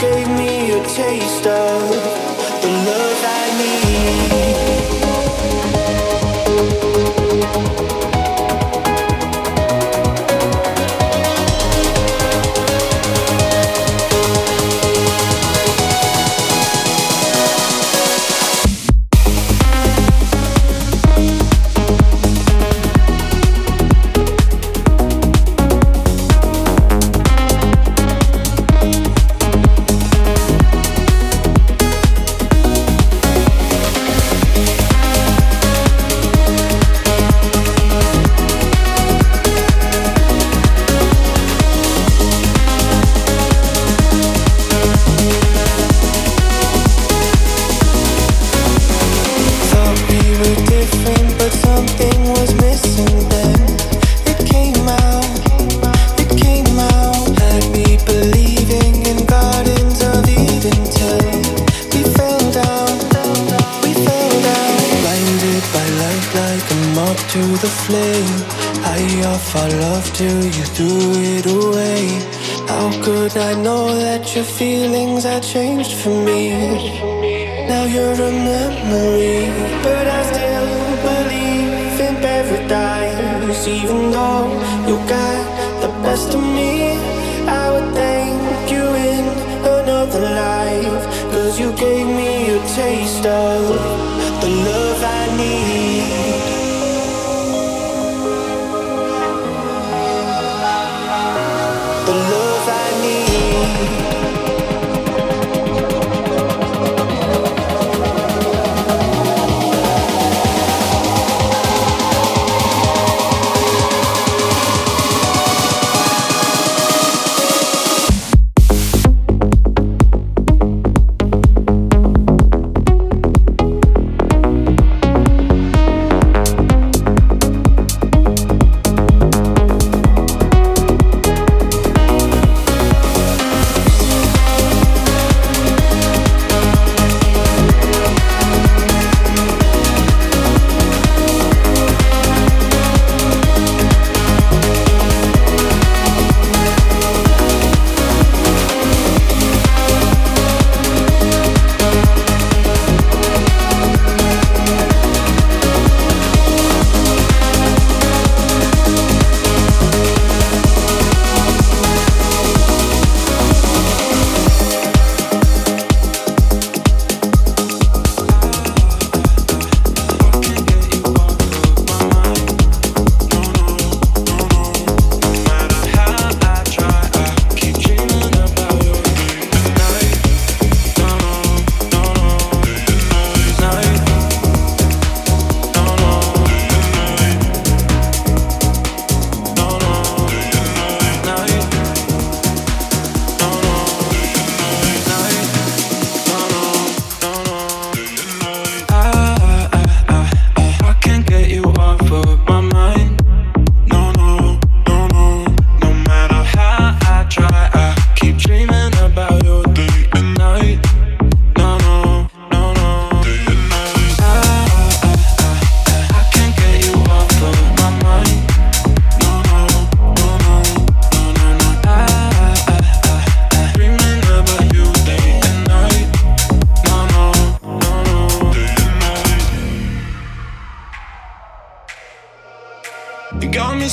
gave me a taste.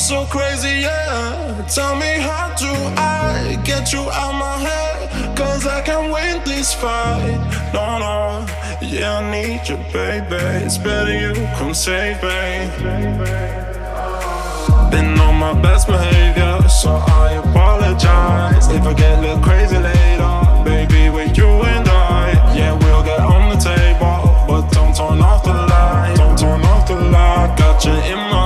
So crazy, yeah. Tell me how do I get you out my head? Cause I can't win this fight. No, no. Yeah, I need you, baby. It's better you come save me. Been on my best behavior, so I apologize. If I get a little crazy later, baby, with you and I, yeah, we'll get on the table. But don't turn off the light, don't turn off the light. Got you in my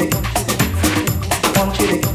you want you to.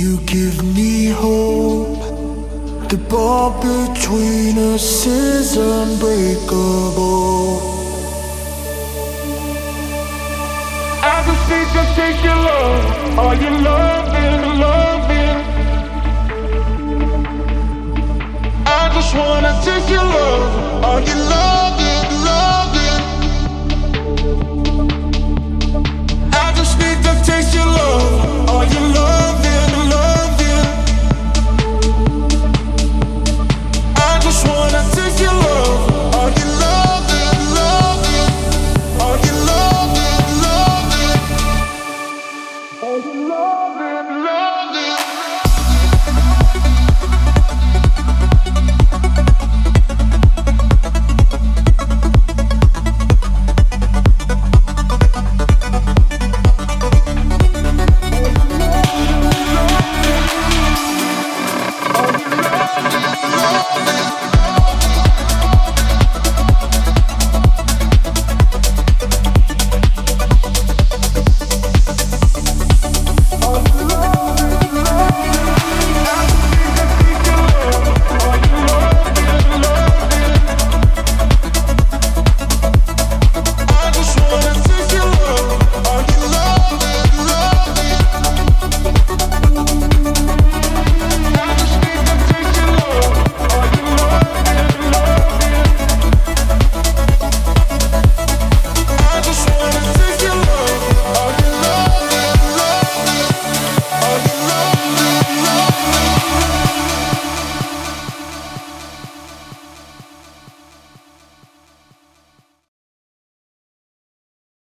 You give me hope. The bond between us is unbreakable. I just think I take your love, Are you loving, loving. I just wanna take your love, Are you loving, loving. I just need to taste your love, Are you loving?